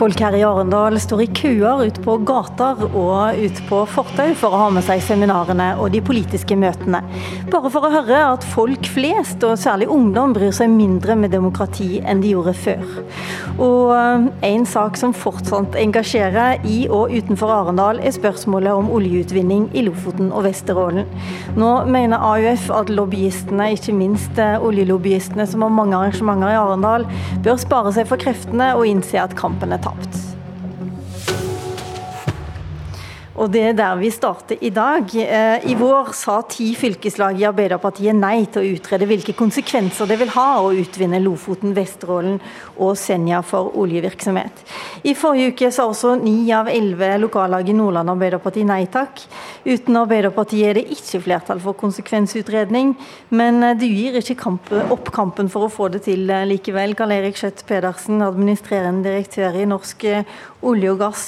Folk her i Arendal står i køer på gater og ut på fortau for å ha med seg seminarene og de politiske møtene. Bare for å høre at folk flest, og særlig ungdom, bryr seg mindre med demokrati enn de gjorde før. Og eh, en sak som fortsatt engasjerer i og utenfor Arendal, er spørsmålet om oljeutvinning i Lofoten og Vesterålen. Nå mener AUF at lobbyistene, ikke minst eh, oljelobbyistene som har mange arrangementer i Arendal, bør spare seg for kreftene og innse at kampen er tapt Og det er der vi starter i dag. Eh, I vår sa ti fylkeslag i Arbeiderpartiet nei til å utrede hvilke konsekvenser det vil ha å utvinne Lofoten, Vesterålen og Senja for oljevirksomhet. I forrige uke sa også ni av elleve lokallag i Nordland Arbeiderparti nei takk. Uten Arbeiderpartiet er det ikke flertall for konsekvensutredning, men eh, du gir ikke kamp, opp kampen for å få det til eh, likevel. Karl Erik Skjøtt Pedersen, administrerende direktør i Norsk olje og gass.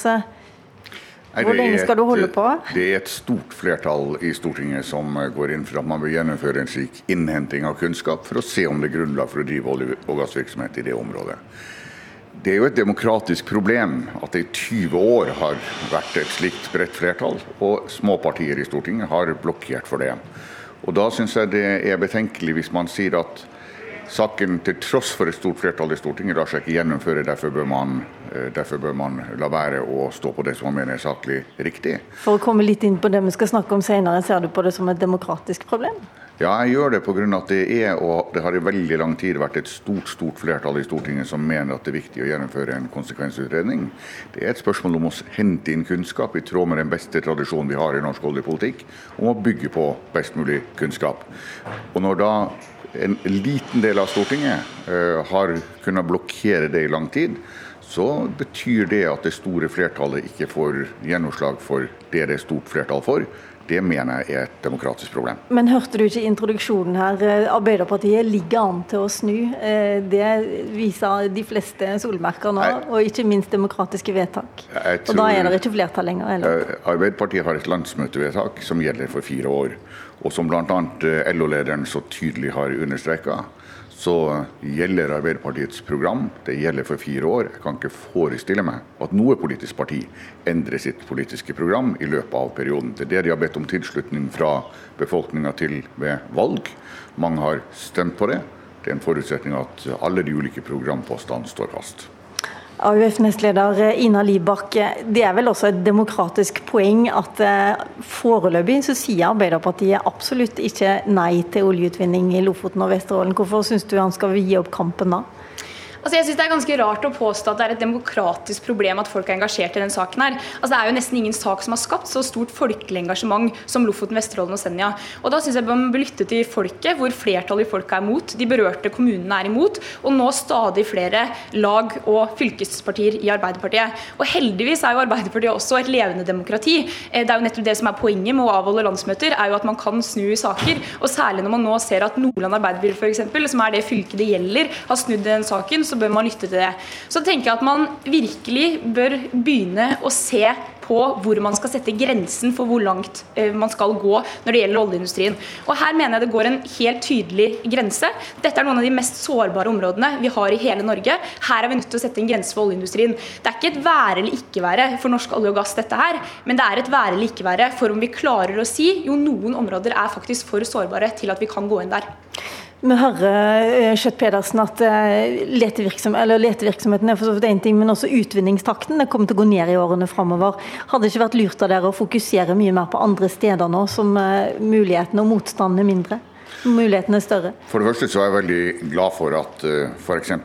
Hvor lenge skal du holde på? Det er et stort flertall i Stortinget som går inn for at man vil gjennomføre en slik innhenting av kunnskap for å se om det er grunnlag for å drive olje- og gassvirksomhet i det området. Det er jo et demokratisk problem at det i 20 år har vært et slikt bredt flertall, og små partier i Stortinget har blokkert for det. Og Da syns jeg det er betenkelig hvis man sier at Saken, til tross for et stort flertall i Stortinget, lar seg ikke gjennomføre. Derfor bør, man, eh, derfor bør man la være å stå på det som man mener er saklig riktig. For å komme litt inn på det vi skal snakke om senere, ser du på det som et demokratisk problem? Ja, jeg gjør det pga. at det er, og det har i veldig lang tid vært et stort stort flertall i Stortinget som mener at det er viktig å gjennomføre en konsekvensutredning. Det er et spørsmål om å hente inn kunnskap i tråd med den beste tradisjonen vi har i norsk oljepolitikk, om å bygge på best mulig kunnskap. Og når da en liten del av Stortinget uh, har kunnet blokkere det i lang tid, så betyr det at det store flertallet ikke får gjennomslag for det det er stort flertall for. Det mener jeg er et demokratisk problem. Men hørte du ikke introduksjonen her? Eh, Arbeiderpartiet ligger an til å snu. Eh, det viser de fleste solmerker nå, og ikke minst demokratiske vedtak. Tror, og da er det ikke flertall lenger? Eller? Arbeiderpartiet har et landsmøtevedtak som gjelder for fire år. Og som bl.a. Eh, LO-lederen så tydelig har understreka, så gjelder Arbeiderpartiets program. Det gjelder for fire år. Jeg kan ikke forestille meg at noe politisk parti endrer sitt politiske program i løpet av perioden. Det er det de har bedt om tilslutning fra befolkninga til ved valg. Mange har stemt på det. Det er en forutsetning at alle de ulike programpostene står fast. AUF-nestleder Ina Libak, det er vel også et demokratisk poeng at eh, foreløpig så sier Arbeiderpartiet absolutt ikke nei til oljeutvinning i Lofoten og Vesterålen. Hvorfor syns du han skal gi opp kampen da? Altså jeg synes Det er ganske rart å påstå at det er et demokratisk problem at folk er engasjert i den saken. her. Altså Det er jo nesten ingen sak som har skapt så stort folkelig engasjement som Lofoten, Vesterålen og Senja. Og Da synes jeg man bør lytte til folket, hvor flertallet i folket er imot. De berørte kommunene er imot. Og nå stadig flere lag og fylkespartier i Arbeiderpartiet. Og heldigvis er jo Arbeiderpartiet også et levende demokrati. Eh, det er jo nettopp det som er poenget med å avholde landsmøter, er jo at man kan snu i saker. Og særlig når man nå ser at Nordland Arbeiderparti, f.eks., som er det fylket det gjelder, har snudd den saken så bør man lytte til det. Så tenker jeg at man virkelig bør begynne å se på hvor man skal sette grensen for hvor langt eh, man skal gå når det gjelder oljeindustrien. Og Her mener jeg det går en helt tydelig grense. Dette er noen av de mest sårbare områdene vi har i hele Norge. Her er vi nødt til å sette en grense for oljeindustrien. Det er ikke et være eller ikke være for norsk olje og gass, dette her, men det er et være eller ikke være for om vi klarer å si jo noen områder er faktisk for sårbare til at vi kan gå inn der. Vi hører Kjøtt Pedersen at eh, eller letevirksomheten er for så vidt én ting, men også utvinningstakten det kommer til å gå ned i årene framover. Hadde det ikke vært lurt av dere å fokusere mye mer på andre steder nå, som eh, mulighetene og motstanden er mindre? Mulighetene er større? For det første så er jeg veldig glad for at f.eks.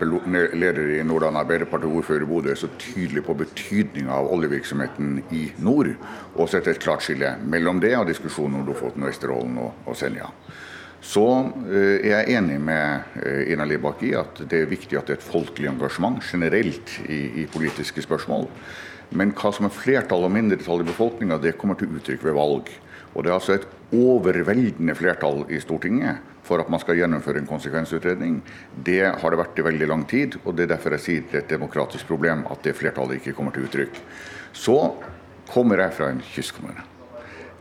leder i Nordland Arbeiderparti, ordfører i Bodø, er så tydelig på betydninga av oljevirksomheten i nord, og setter et klart skille mellom det og diskusjonen om Lofoten, Vesterålen og Senja. Så eh, er jeg enig med eh, Ina Libak i at det er viktig at det er et folkelig engasjement generelt i, i politiske spørsmål. Men hva som er flertall og mindretall i befolkninga, det kommer til uttrykk ved valg. Og det er altså et overveldende flertall i Stortinget for at man skal gjennomføre en konsekvensutredning. Det har det vært i veldig lang tid, og det er derfor jeg sier det er et demokratisk problem at det flertallet ikke kommer til uttrykk. Så kommer jeg fra en kystkommune.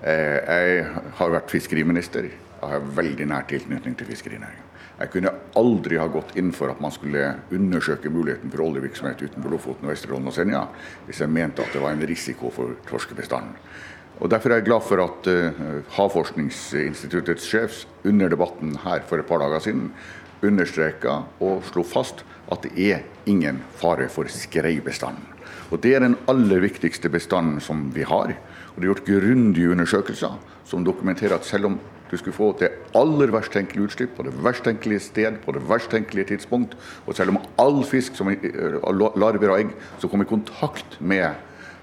Jeg har vært fiskeriminister. Jeg har veldig nær tilknytning til fiskerinæringa. Jeg kunne aldri ha gått inn for at man skulle undersøke muligheten for oljevirksomhet utenfor Lofoten, Vesterålen og Senja, hvis jeg mente at det var en risiko for torskebestanden. Og Derfor er jeg glad for at uh, Havforskningsinstituttets sjef under debatten her for et par dager siden understreka og slo fast at det er ingen fare for skreibestanden. Og Det er den aller viktigste bestanden som vi har. Og Det er gjort grundige undersøkelser som dokumenterer at selv om du skulle få det aller verst tenkelige utslipp på det verst tenkelige sted på det verst tenkelige tidspunkt, og selv om all fisk som eh, larver og egg som kom i kontakt med,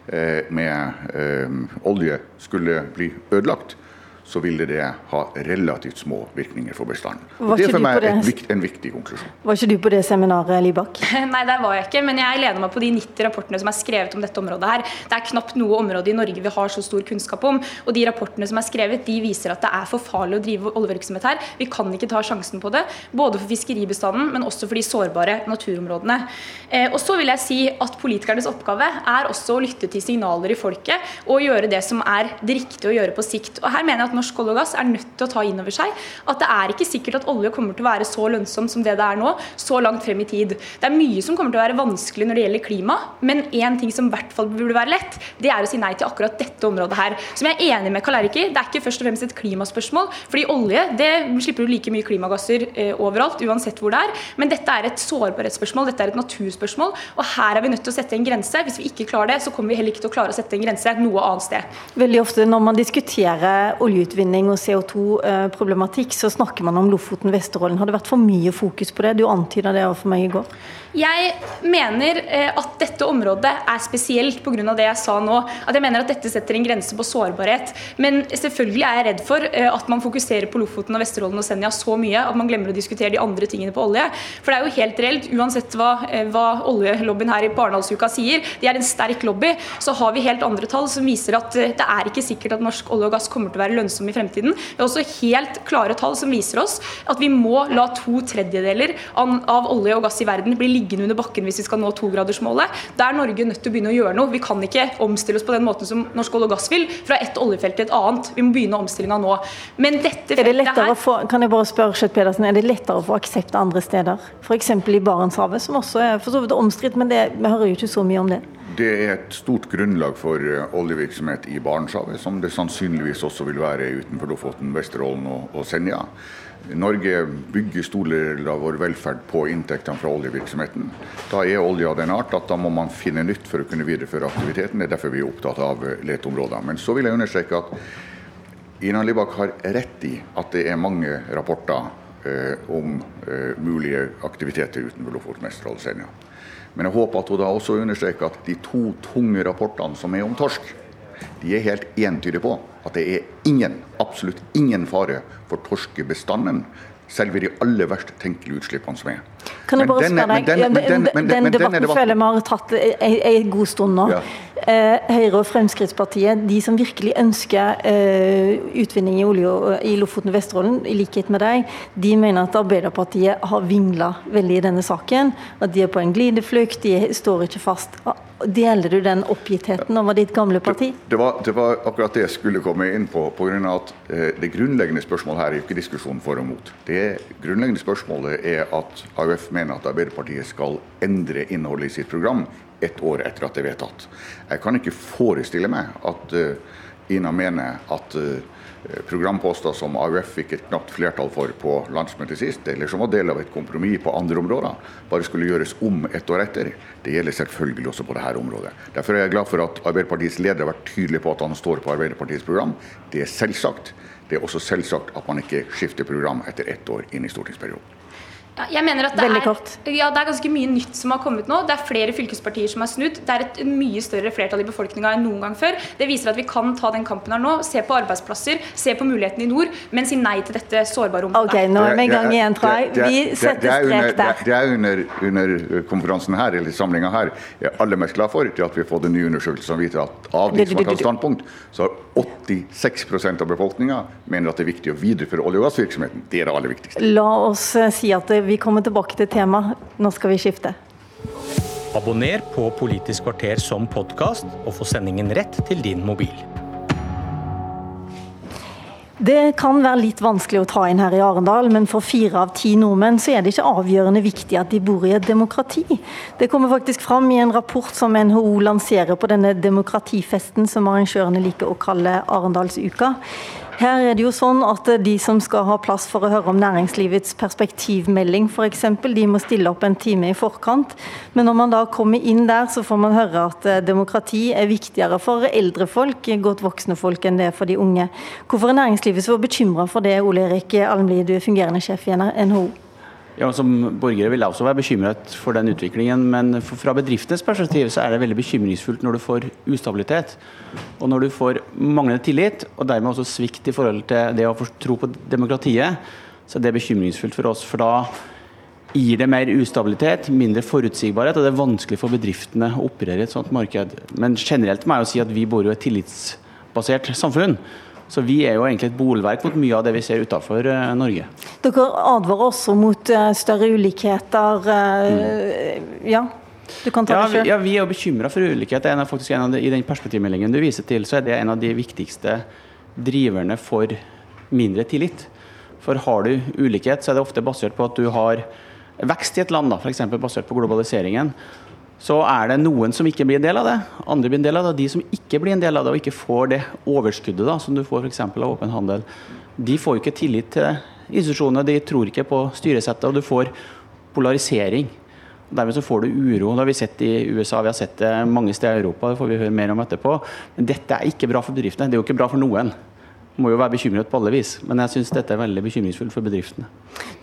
eh, med øh, olje, skulle bli ødelagt, så ville det ha relativt små virkninger for bestanden. Og Det er for meg vikt, en viktig konklusjon. Var ikke du på det seminaret, Libak? Nei, der var jeg ikke, men jeg lener meg på de 90 rapportene som er skrevet om dette området her. Det er knapt noe område i Norge vi har så stor kunnskap om. Og de rapportene som er skrevet, de viser at det er for farlig å drive oljevirksomhet her. Vi kan ikke ta sjansen på det, både for fiskeribestanden, men også for de sårbare naturområdene. Eh, og så vil jeg si at politikernes oppgave er også å lytte til signaler i folket og gjøre det som er det riktige å gjøre på sikt. Og her mener jeg at norsk olje og gass er nødt til å ta inn over seg at det er ikke sikkert at olje kommer til å være så lønnsom som det det er nå, så langt frem i tid. Det er mye som kommer til å være vanskelig når det gjelder klima, men én ting som i hvert fall burde være lett, det er å si nei til akkurat dette området her. Som jeg er enig med Kalerki, det er ikke først og fremst et klimaspørsmål, fordi olje det slipper du like mye klimagasser eh, overalt, uansett hvor det er. Men dette er et sårbarhetsspørsmål, dette er et naturspørsmål, og her er vi nødt til å sette en grense. Hvis vi ikke klarer det, så kommer vi heller ikke til å klare å sette en grense noe annet sted. Veldig ofte når man diskuterer oljeutvinning og CO2-problematikk, så snakker man om Lofoten, Vesterålen. Har det vært for mye fokus på det? Du antyda det for meg i går. Jeg mener eh, at dette området er spesielt pga. det jeg sa nå. At jeg mener at dette setter en grense på sårbarhet. Men selvfølgelig er jeg redd for eh, at man fokuserer på Lofoten, og Vesterålen og Senja så mye at man glemmer å diskutere de andre tingene på olje. For det er jo helt reelt, uansett hva, eh, hva oljelobbyen her i Barendalsuka sier, de er en sterk lobby, så har vi helt andre tall som viser at det er ikke sikkert at norsk olje og gass kommer til å være lønnsom i fremtiden. Vi har også helt klare tall som viser oss at vi må la to tredjedeler av olje og gass i verden bli liggende under bakken hvis vi skal nå togradersmålet. Da er Norge nødt til å begynne å gjøre noe. Vi kan ikke omstille oss på den måten som norsk olje og gass vil, fra ett oljefelt til et annet. Vi må begynne omstillinga nå. Men dette er det her, få, kan jeg bare spørre Skjøtt Pedersen, er det lettere å få aksept andre steder? F.eks. i Barentshavet, som også er for så vidt omstridt, men det, vi hører jo ikke så mye om det. Det er et stort grunnlag for eh, oljevirksomhet i Barentshavet, som det sannsynligvis også vil være utenfor Lofoten, Vesterålen og, Senja. Norge bygger store deler av vår velferd på inntektene fra oljevirksomheten. Da er olje av den art at da må man finne nytt for å kunne videreføre aktiviteten. Det er derfor vi er opptatt av leteområder. Men så vil jeg understreke at Ina Libak har rett i at det er mange rapporter eh, om eh, mulige aktiviteter utenfor Lofoten, Vesterålen og Senja. Men jeg håper at hun da også understreker at de to tunge rapportene som er om torsk, de er helt entydige på at det er ingen, absolutt ingen fare for torskebestanden selv i de aller verst tenkelige utslippene som er. Kan jeg bare spørre deg, Den debatten føler vi har tatt en god stund nå. Ja. Eh, Høyre og Fremskrittspartiet, de som virkelig ønsker eh, utvinning i olje i Lofoten og Vesterålen, i likhet med deg, de mener at Arbeiderpartiet har vingla veldig i denne saken. At de er på en glideflukt, de står ikke fast. Deler du den oppgittheten over ditt gamle parti? Det, det, var, det var, akkurat det jeg skulle komme inn på. på grunn av at eh, Det grunnleggende spørsmålet her er jo ikke diskusjon for og mot. Det grunnleggende spørsmålet er at AUF mener at Arbeiderpartiet skal endre innholdet i sitt program ett år etter at det er vedtatt. Jeg kan ikke forestille meg at uh, Ina mener at uh, programposter som AUF fikk et knapt flertall for på landsmøtet sist, eller som var del av et kompromiss på andre områder, bare skulle gjøres om ett år etter. Det gjelder selvfølgelig også på dette området. Derfor er jeg glad for at Arbeiderpartiets leder har vært tydelig på at han står på Arbeiderpartiets program. Det er selvsagt. Det er også selvsagt at man ikke skifter program etter ett år inn i stortingsperioden. Ja, jeg mener at det er, ja, det er, ganske mye nytt som har kommet nå. Det er flere fylkespartier som har snudd. Det er et mye større flertall i befolkninga enn noen gang før. Det viser at vi kan ta den kampen her nå. Se på arbeidsplasser, se på mulighetene i nord, men si nei til dette sårbare området. Ok, nå er vi i gang igjen, tror jeg. Vi setter strek der. Det er under, under konferansen her, eller samlinga her, jeg er aller mest glad for, til at vi har fått en ny undersøkelse som viser at av de som har tatt standpunkt, så har 86% av befolkninga mener at det er viktig å videreføre olje- og gassvirksomheten. Det er det aller viktigste. La oss eh, si at vi kommer tilbake til temaet. Nå skal vi skifte. Abonner på Politisk kvarter som podkast, og få sendingen rett til din mobil. Det kan være litt vanskelig å ta inn her i Arendal, men for fire av ti nordmenn så er det ikke avgjørende viktig at de bor i et demokrati. Det kommer faktisk fram i en rapport som NHO lanserer på denne demokratifesten som arrangørene liker å kalle Arendalsuka. Her er det jo sånn at De som skal ha plass for å høre om næringslivets perspektivmelding f.eks., de må stille opp en time i forkant. Men når man da kommer inn der, så får man høre at eh, demokrati er viktigere for eldre folk, godt voksne folk, enn det er for de unge. Hvorfor er næringslivet så bekymra for det, Ole Erik Almli, du er fungerende sjef i NHO? Ja, Som borgere vil jeg også være bekymret for den utviklingen, men fra bedriftenes perspektiv så er det veldig bekymringsfullt når du får ustabilitet. Og når du får manglende tillit, og dermed også svikt i forhold til det å få tro på demokratiet, så er det bekymringsfullt for oss. For da gir det mer ustabilitet, mindre forutsigbarhet, og det er vanskelig for bedriftene å operere i et sånt marked. Men generelt må jeg jo si at vi bor jo i et tillitsbasert samfunn. Så vi er jo egentlig et bolverk mot mye av det vi ser utenfor uh, Norge. Dere advarer også mot uh, større ulikheter. Uh, mm. Ja, du kan ta ja, det selv. Ja, vi er jo bekymra for ulikhet. En av, en av de, I den perspektivmeldingen du viser til, så er det en av de viktigste driverne for mindre tillit. For har du ulikhet, så er det ofte basert på at du har vekst i et land, f.eks. basert på globaliseringen så er det noen som ikke blir en del av det. Andre blir en del av det. De som ikke blir en del av det og ikke får det overskuddet da, som du får f.eks. av åpen handel, de får jo ikke tillit til institusjonene. De tror ikke på styresettet, og du får polarisering. Dermed så får du uro. Det har vi sett i USA, vi har sett det mange steder i Europa. Det får vi høre mer om etterpå. Men dette er ikke bra for bedriftene. Det er jo ikke bra for noen må jo være bekymret på alle vis, men jeg syns dette er veldig bekymringsfullt for bedriftene.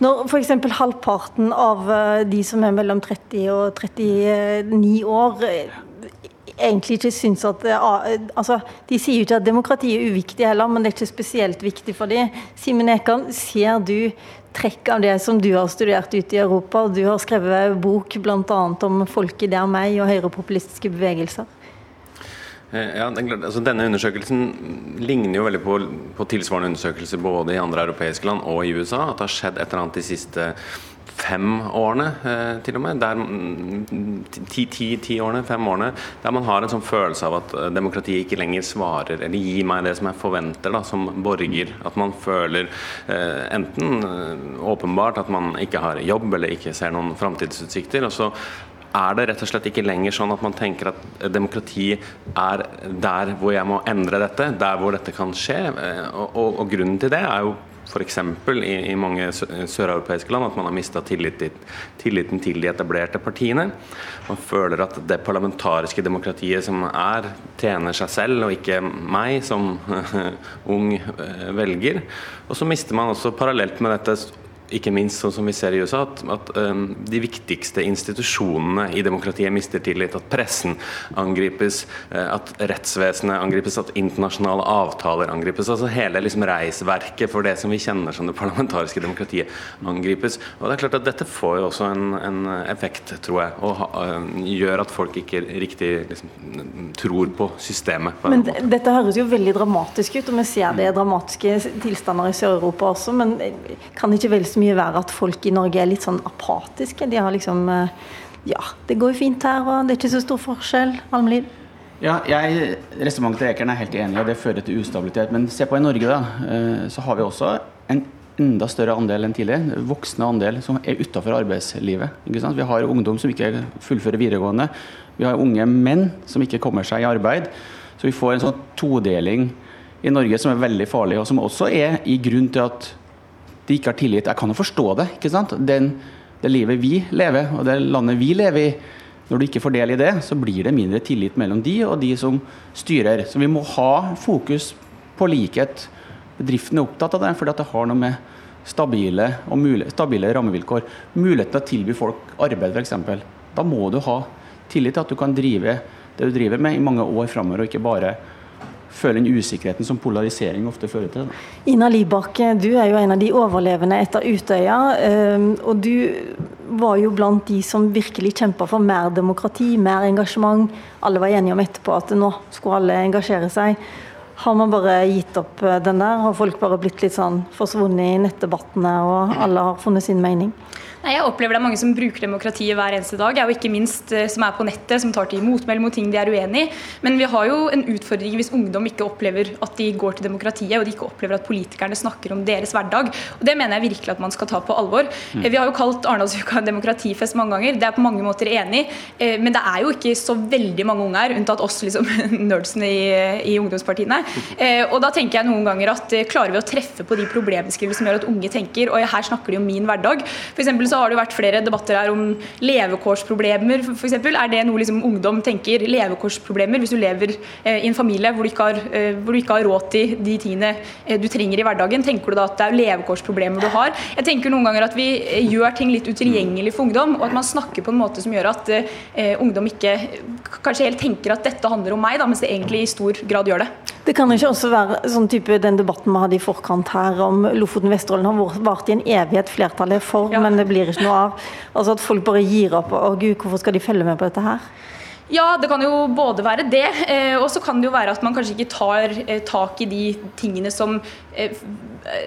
Når f.eks. halvparten av eh, de som er mellom 30 og 39 år eh, egentlig ikke syns at eh, altså, De sier jo ikke at demokrati er uviktig heller, men det er ikke spesielt viktig for dem. Simen Ekan, ser du trekk av det som du har studert ute i Europa? Du har skrevet bok bl.a. om folket der meg og høyrepopulistiske bevegelser. Eh, ja, altså Denne undersøkelsen ligner jo veldig på, på, tilsvarende undersøkelser både i andre europeiske land og i USA. At det har skjedd et eller annet de siste fem årene, eh, til og med. Der, mm, ti, ti, ti, årene, fem årene. Der man har en sånn følelse av at eh, demokratiet ikke lenger svarer eller gir meg det som jeg forventer da, som borger. At man føler enten åpenbart at man ikke har jobb eller ikke ser noen framtidsutsikter. Og så er det rett og slett ikke lenger sånn at man tenker at demokrati er der hvor jeg må endre dette, der hvor dette kan skje. Eh, og, og, og grunnen til det er jo f.eks. I, i mange søreuropeiske land at man har mista tillit, tilliten til de etablerte partiene. Man føler at det parlamentariske demokratiet som er, tjener seg selv og ikke meg som ung eh, velger. Og så mister man også parallelt med dette ikke minst sånn som vi ser i USA, at, at um, de viktigste institusjonene i demokratiet mister tillit. At pressen angripes, uh, at rettsvesenet angripes, at internasjonale avtaler angripes. altså Hele liksom, reisverket for det som vi kjenner som det parlamentariske demokratiet angripes. Og det er klart at Dette får jo også en, en effekt, tror jeg, og uh, gjør at folk ikke riktig liksom, tror på systemet. På men Dette høres jo veldig dramatisk ut, og vi ser det er dramatiske tilstander i Sør-Europa også. men kan ikke vel så mye verre at folk i Norge er litt sånn apatiske. De har liksom eh, Ja, det går jo fint her, og det er ikke så stor forskjell. Almlid? Ja, jeg, Resonnementet til Ekern er helt enig, og det fører til ustabilitet. Men se på i Norge, da. Eh, så har vi også en enda større andel enn tidligere. Voksne andel som er utafor arbeidslivet. Vi har ungdom som ikke fullfører videregående. Vi har unge menn som ikke kommer seg i arbeid. Så vi får en sånn todeling i Norge som er veldig farlig, og som også er i grunn til at de ikke har tillit. Jeg kan jo forstå det. ikke sant? Den, det livet vi lever, og det landet vi lever i, når du ikke får del i det, så blir det mindre tillit mellom de og de som styrer. Så vi må ha fokus på likhet. Bedriften er opptatt av det, fordi det har noe med stabile, stabile rammevilkår. Muligheten til å tilby folk arbeid, f.eks. Da må du ha tillit til at du kan drive det du driver med i mange år framover, og ikke bare føle den usikkerheten som polarisering ofte fører til. Ina Libak, du er jo en av de overlevende etter Utøya. Ehm, og du var jo blant de som virkelig kjempa for mer demokrati, mer engasjement. Alle var enige om etterpå at nå skulle alle engasjere seg. Har man bare gitt opp eh, den der? Har folk bare blitt litt sånn forsvunnet i nettdebattene, og alle har funnet sin mening? Nei, jeg opplever det er mange som bruker demokratiet hver eneste dag, og ikke minst eh, som er på nettet, som tar til motmæle mot ting de er uenig i. Men vi har jo en utfordring hvis ungdom ikke opplever at de går til demokratiet, og de ikke opplever at politikerne snakker om deres hverdag. Og Det mener jeg virkelig at man skal ta på alvor. Mm. Vi har jo kalt Arendalsuka en demokratifest mange ganger, det er på mange måter enig, eh, men det er jo ikke så veldig mange unge her, unntatt oss liksom, nerdsene i, i ungdomspartiene. Eh, og da tenker jeg noen ganger at klarer vi å treffe på de problembeskrivelsene som gjør at unge tenker, og her snakker de om min hverdag. For så har det vært flere debatter her om levekårsproblemer, f.eks. Er det noe liksom ungdom tenker? Levekårsproblemer hvis du lever eh, i en familie hvor du, har, eh, du, ikke har, råd til de tingene eh, du trenger i hverdagen. Tenker du da at det er levekårsproblemer du har? Jeg tenker noen ganger at vi gjør ting litt utilgjengelig for ungdom, og at man snakker på en måte som gjør at ungdom ikke kanskje helt tenker at dette handler om meg, da, mens det egentlig i stor grad gjør det. Det kan ikke også være sånn type den debatten vi hadde i forkant her om Lofoten-Vesterålen har vart i en evighet, flertallet for, ja. men det blir ikke noe av. Altså At folk bare gir opp. Å gud, hvorfor skal de følge med på dette her? Ja, det kan jo både være det, eh, og så kan det jo være at man kanskje ikke tar eh, tak i de tingene som eh,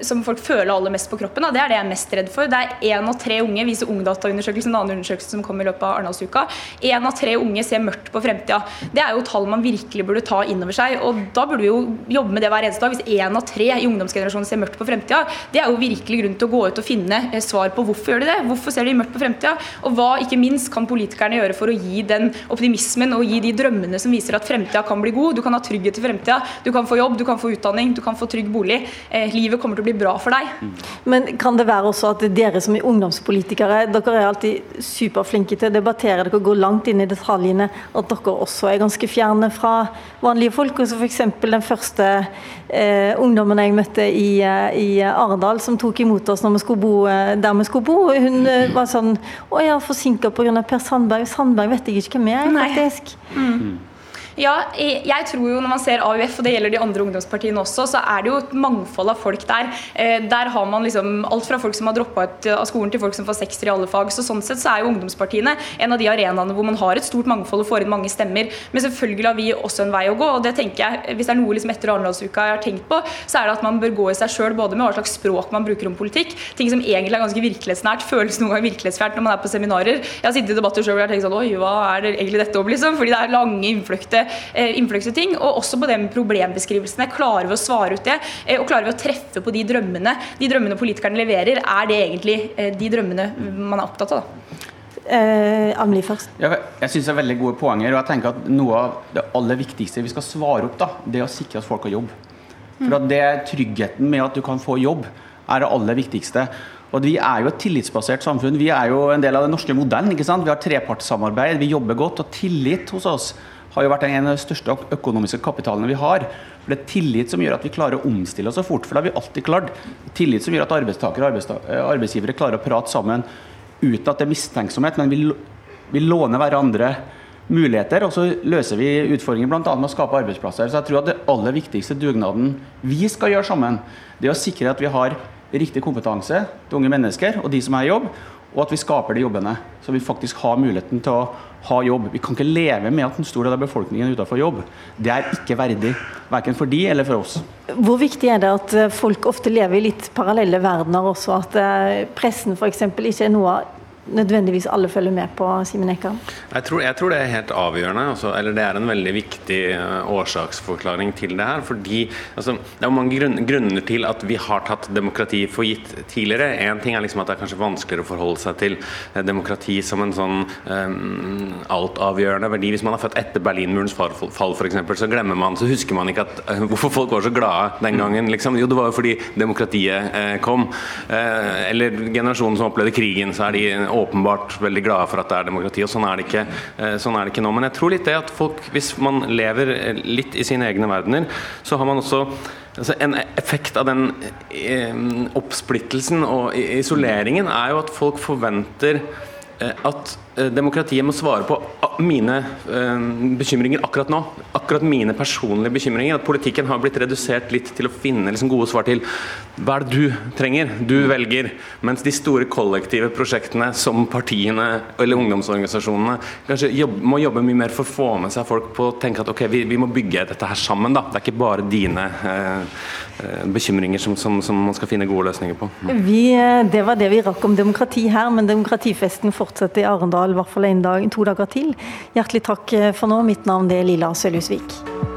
som folk føler aller mest på kroppen. Det er det jeg er mest redd for. Det er én av tre unge, viser Ungdata-undersøkelsen, en annen undersøkelse som kom i løpet av Arendalsuka. Én av tre unge ser mørkt på fremtida. Det er jo tall man virkelig burde ta inn over seg. Og da burde vi jo jobbe med det hver eneste dag. Hvis én av tre i ungdomsgenerasjonen ser mørkt på fremtida, det er jo virkelig grunn til å gå ut og finne svar på hvorfor gjør de det. Hvorfor ser de mørkt på fremtida? Og hva ikke minst kan politikerne gjøre for å gi den optimismen og gi de drømmene som viser at fremtida kan bli god. Du kan ha trygghet til fremtida. Du kan få jobb, du kan få utdanning, du kan få trygg bolig. Eh, livet kommer til å bli bra for deg. Men kan det være også at dere som er ungdomspolitikere, dere er alltid superflinke til å debattere, dere går langt inn i detaljene, at dere også er ganske fjerne fra vanlige folk. og så F.eks. den første eh, ungdommen jeg møtte i, eh, i Arendal, som tok imot oss når vi skulle bo eh, der vi skulle bo. Hun eh, var sånn Å, jeg er forsinka pga. Per Sandberg. Sandberg vet jeg ikke hvem er, faktisk. Mm. Ja, jeg tror jo når man ser AUF, og det gjelder de andre ungdomspartiene også, så er det jo et mangfold av folk der. Eh, der har man liksom alt fra folk som har droppa ut av skolen til folk som får sekser i alle fag. Så sånn sett så er jo ungdomspartiene en av de arenaene hvor man har et stort mangfold og får inn mange stemmer. Men selvfølgelig har vi også en vei å gå, og det tenker jeg, hvis det er noe liksom etter Arendalsuka jeg har tenkt på, så er det at man bør gå i seg sjøl både med hva slags språk man bruker om politikk, ting som egentlig er ganske virkelighetsnært, føles noen gang virkelighetsfjernt når man er på seminarer. Jeg har sittet i debatter sjøl hvor tenkt sånn Oi, hva er det egentlig dette om, liksom? Fordi det er lange, innfløkte innfløkte ting. Og også på det med problembeskrivelsene. Klarer vi å svare ut det? Eh, og klarer vi å treffe på de drømmene de drømmene politikerne leverer? Er det egentlig eh, de drømmene man er opptatt av? Eh, Amelie først. Ja, jeg synes det er veldig gode poenger. og jeg tenker at Noe av det aller viktigste vi skal svare opp, da, det er å sikre at folk har jobb. For at det Tryggheten med at du kan få jobb, er det aller viktigste. Og Vi er jo et tillitsbasert samfunn. Vi er jo en del av den norske modellen. ikke sant? Vi har trepartssamarbeid, vi jobber godt. Og tillit hos oss har jo vært en av de største økonomiske kapitalene vi har. For Det er tillit som gjør at vi klarer å omstille oss så fort, for det har vi alltid klart. Tillit som gjør at arbeidstakere og arbeidsgivere klarer å prate sammen uten at det er mistenksomhet, men vi, vi låner hverandre muligheter, og så løser vi utfordringer bl.a. med å skape arbeidsplasser. Så jeg tror at det aller viktigste dugnaden vi skal gjøre sammen, det er å sikre at vi har riktig kompetanse til unge mennesker og de som er i jobb, og at vi skaper de jobbene. Så vi faktisk har muligheten til å ha jobb. Vi kan ikke leve med at en stor del av befolkningen er utenfor jobb. Det er ikke verdig, verken for de eller for oss. Hvor viktig er det at folk ofte lever i litt parallelle verdener også? At eh, pressen f.eks. ikke er noe nødvendigvis alle følger med på Simen Ekan? Jeg jeg tror det er helt avgjørende. Altså, eller det er en veldig viktig uh, årsaksforklaring til det her. fordi altså, Det er mange grunner til at vi har tatt demokrati for gitt tidligere. Én ting er liksom at det er kanskje vanskeligere å forholde seg til uh, demokrati som en sånn um, altavgjørende verdi. Hvis man er født etter Berlinmurens fall, f.eks., så glemmer man, så husker man ikke at, uh, hvorfor folk var så glade den gangen. Liksom. Jo, det var jo fordi demokratiet kom. eller generasjonen som opplevde krigen, så er de åpenbart veldig glade for at det er demokrati. og Sånn er det ikke, eh, sånn er det ikke nå. Men jeg tror litt det at folk, hvis man lever litt i sine egne verdener, så har man også altså En effekt av den eh, oppsplittelsen og isoleringen er jo at folk forventer eh, at Eh, demokratiet må svare på mine uh, bekymringer akkurat nå. Akkurat mine personlige bekymringer. At politikken har blitt redusert litt til å finne liksom, gode svar til hva er det du trenger, du velger. Mens de store kollektive prosjektene som partiene eller ungdomsorganisasjonene kanskje jobb, må jobbe mye mer for å få med seg folk på å tenke at ok, vi, vi må bygge dette her sammen. da. Det er ikke bare dine eh, bekymringer som, som, som, man skal finne gode løsninger på. Vi, det var det vi rakk om demokrati her, men demokratifesten fortsetter i I hvert fall en dag, to dager til. Hjertelig takk for nå. Mitt navn er Lilla Sølhusvik.